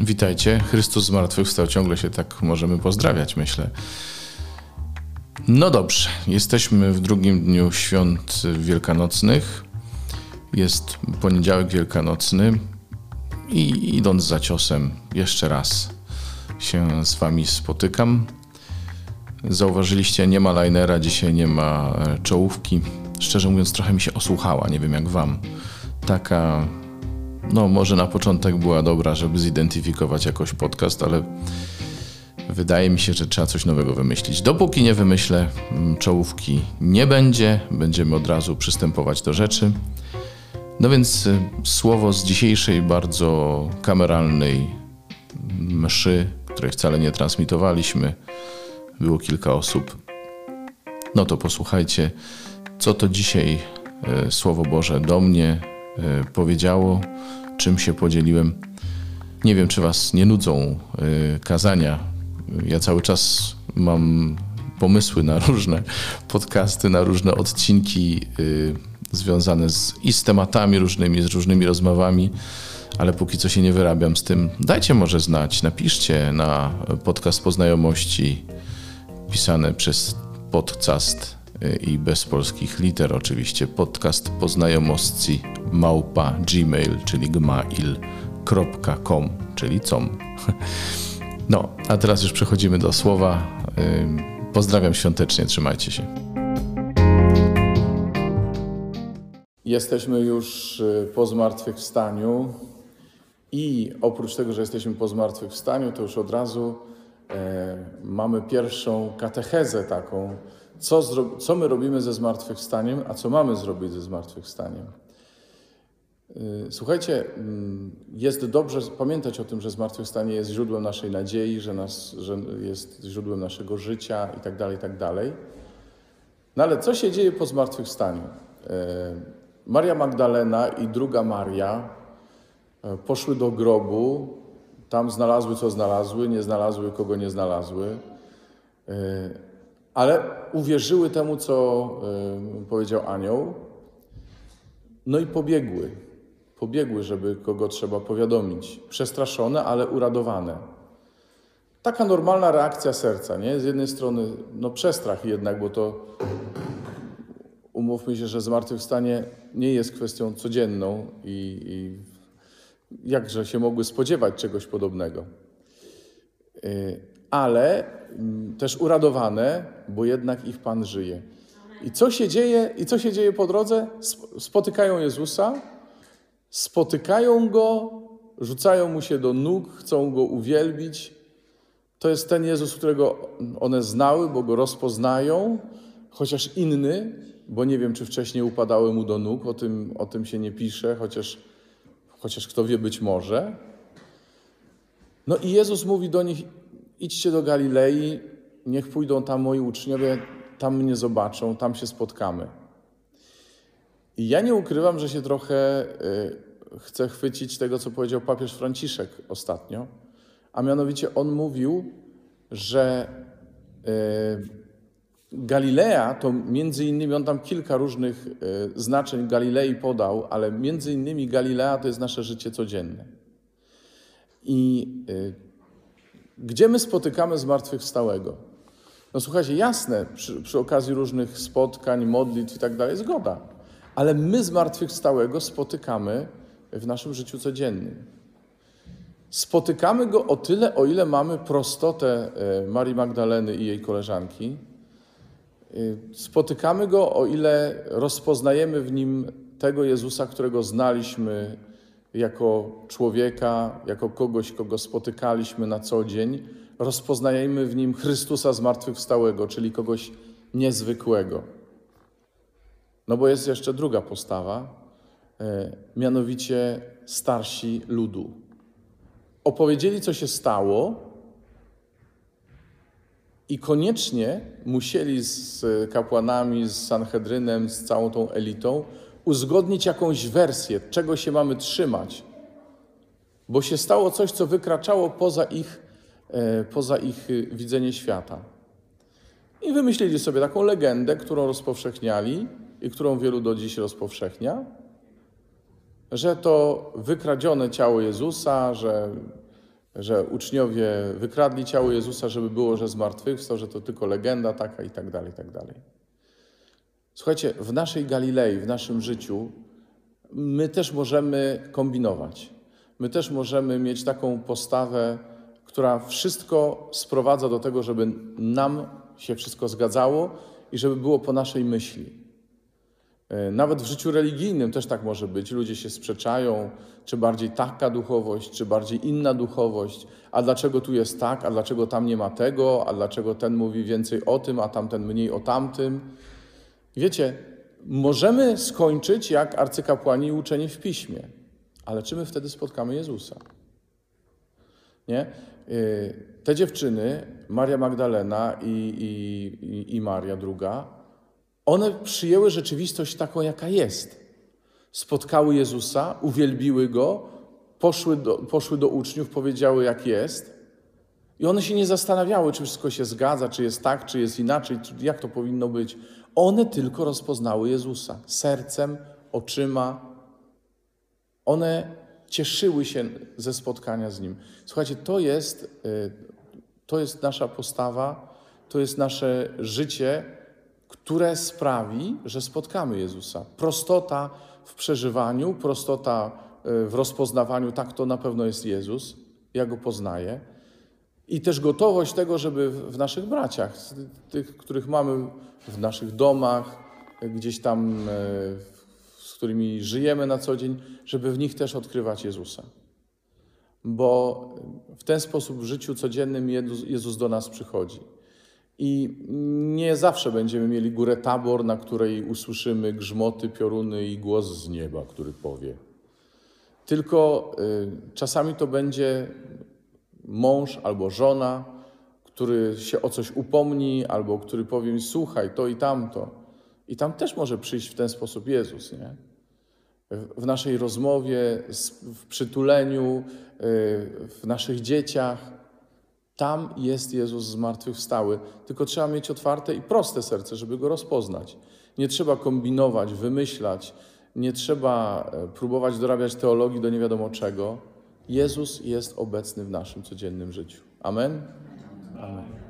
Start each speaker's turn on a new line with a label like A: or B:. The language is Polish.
A: Witajcie. Chrystus zmartwychwstał. Ciągle się tak możemy pozdrawiać, myślę. No dobrze, jesteśmy w drugim dniu świąt wielkanocnych. Jest poniedziałek wielkanocny i idąc za ciosem jeszcze raz się z wami spotykam. Zauważyliście, nie ma linera, dzisiaj nie ma czołówki. Szczerze mówiąc, trochę mi się osłuchała, nie wiem jak wam. Taka no, może na początek była dobra, żeby zidentyfikować jakoś podcast, ale wydaje mi się, że trzeba coś nowego wymyślić. Dopóki nie wymyślę, mm, czołówki nie będzie, będziemy od razu przystępować do rzeczy. No więc y, słowo z dzisiejszej bardzo kameralnej mszy, której wcale nie transmitowaliśmy, było kilka osób. No to posłuchajcie, co to dzisiaj y, Słowo Boże do mnie powiedziało czym się podzieliłem. Nie wiem, czy Was nie nudzą y, kazania. Ja cały czas mam pomysły na różne podcasty, na różne odcinki y, związane z, i z tematami różnymi, z różnymi rozmowami, ale póki co się nie wyrabiam z tym. Dajcie może znać, napiszcie na podcast poznajomości pisane przez podcast i bez polskich liter oczywiście podcast poznajomosci małpa gmail, czyli gmail.com, czyli com. No, a teraz już przechodzimy do słowa. Pozdrawiam świątecznie, trzymajcie się. Jesteśmy już y, po zmartwychwstaniu i oprócz tego, że jesteśmy po zmartwychwstaniu, to już od razu e, mamy pierwszą katechezę taką, co, co my robimy ze zmartwychwstaniem, a co mamy zrobić ze zmartwychwstaniem. Y, słuchajcie, mm, jest dobrze pamiętać o tym, że zmartwychwstanie jest źródłem naszej nadziei, że, nas, że jest źródłem naszego życia itd., tak itd. Tak no ale co się dzieje po zmartwychwstaniu? Y, Maria Magdalena i druga Maria y, poszły do grobu, tam znalazły co znalazły, nie znalazły kogo nie znalazły, ale uwierzyły temu, co powiedział anioł, no i pobiegły pobiegły, żeby kogo trzeba powiadomić. Przestraszone, ale uradowane. Taka normalna reakcja serca, nie? Z jednej strony, no przestrach jednak, bo to umówmy się, że zmartwychwstanie nie jest kwestią codzienną i, i jakże się mogły spodziewać czegoś podobnego. Y, ale też uradowane, bo jednak ich Pan żyje. I co się dzieje, i co się dzieje po drodze? Spotykają Jezusa, spotykają go, rzucają mu się do nóg, chcą go uwielbić. To jest ten Jezus, którego one znały, bo go rozpoznają, chociaż inny, bo nie wiem, czy wcześniej upadały mu do nóg, o tym, o tym się nie pisze, chociaż, chociaż kto wie, być może. No i Jezus mówi do nich: idźcie do Galilei, niech pójdą tam moi uczniowie, tam mnie zobaczą, tam się spotkamy. I ja nie ukrywam, że się trochę y, chcę chwycić tego, co powiedział papież Franciszek ostatnio, a mianowicie on mówił, że y, Galilea to między innymi, on tam kilka różnych y, znaczeń Galilei podał, ale między innymi Galilea to jest nasze życie codzienne. I gdzie my spotykamy zmartwychwstałego? No słuchajcie, jasne, przy, przy okazji różnych spotkań, modlitw i tak dalej, zgoda ale my zmartwychwstałego spotykamy w naszym życiu codziennym. Spotykamy go o tyle, o ile mamy prostotę e, Marii Magdaleny i jej koleżanki. E, spotykamy go, o ile rozpoznajemy w nim tego Jezusa, którego znaliśmy jako człowieka, jako kogoś, kogo spotykaliśmy na co dzień. Rozpoznajemy w nim Chrystusa zmartwychwstałego, czyli kogoś niezwykłego. No bo jest jeszcze druga postawa, e, mianowicie starsi ludu. Opowiedzieli, co się stało, i koniecznie musieli z kapłanami, z Sanhedrynem, z całą tą elitą uzgodnić jakąś wersję, czego się mamy trzymać, bo się stało coś, co wykraczało poza ich, e, poza ich widzenie świata. I wymyślili sobie taką legendę, którą rozpowszechniali, i którą wielu do dziś rozpowszechnia, że to wykradzione ciało Jezusa, że że uczniowie wykradli ciało Jezusa, żeby było, że zmartwychwstał, że to tylko legenda taka i tak dalej, i tak dalej. Słuchajcie, w naszej Galilei, w naszym życiu, my też możemy kombinować. My też możemy mieć taką postawę, która wszystko sprowadza do tego, żeby nam się wszystko zgadzało i żeby było po naszej myśli. E, Nawet w życiu religijnym też tak może być. Ludzie się sprzeczają, czy bardziej taka duchowość, czy bardziej inna duchowość. A dlaczego tu jest tak, a dlaczego tam nie ma tego, a dlaczego ten mówi więcej o tym, a tamten mniej o tamtym. Wiecie, możemy skończyć jak arcykapłani i uczeni w piśmie, ale czy my wtedy spotkamy Jezusa? Nie? Y, Te dziewczyny, Maria Magdalena i, i, i- Maria druga, one przyjęły rzeczywistość taką, jaka jest. Spotkały Jezusa, uwielbiły Go, poszły do, poszły do uczniów, powiedziały, jak jest. I one się nie zastanawiały, czy wszystko się zgadza, czy jest tak, czy jest inaczej, jak to powinno być. One tylko rozpoznały Jezusa sercem, oczyma. One cieszyły się ze spotkania z Nim. Słuchajcie, to jest, y, to jest nasza postawa, to jest nasze życie, które sprawi, że spotkamy Jezusa. Prostota w przeżywaniu, prostota y, w rozpoznawaniu, tak to na pewno jest Jezus, ja Go poznaję. I też gotowość tego, żeby w naszych braciach, tych, których mamy w naszych domach, gdzieś tam, e, z którymi żyjemy na co dzień, żeby w nich też odkrywać Jezusa. Bo w ten sposób w życiu codziennym Jezus- do nas przychodzi. I nie zawsze będziemy mieli górę tabor, na której usłyszymy grzmoty, pioruny i głos z nieba, który powie. Tylko y, czasami to będzie mąż albo żona, który się o coś upomni, albo który powie mi, słuchaj, to i tamto. I tam też może przyjść w ten sposób Jezus, nie? W- naszej rozmowie, w przytuleniu, y, w naszych dzieciach. Tam jest Jezus zmartwychwstały. Tylko trzeba mieć otwarte i proste serce, żeby Go rozpoznać. Nie trzeba kombinować, wymyślać, nie trzeba e, próbować dorabiać teologii do nie wiadomo czego. Jezus jest obecny w naszym codziennym życiu. Amen? Amen.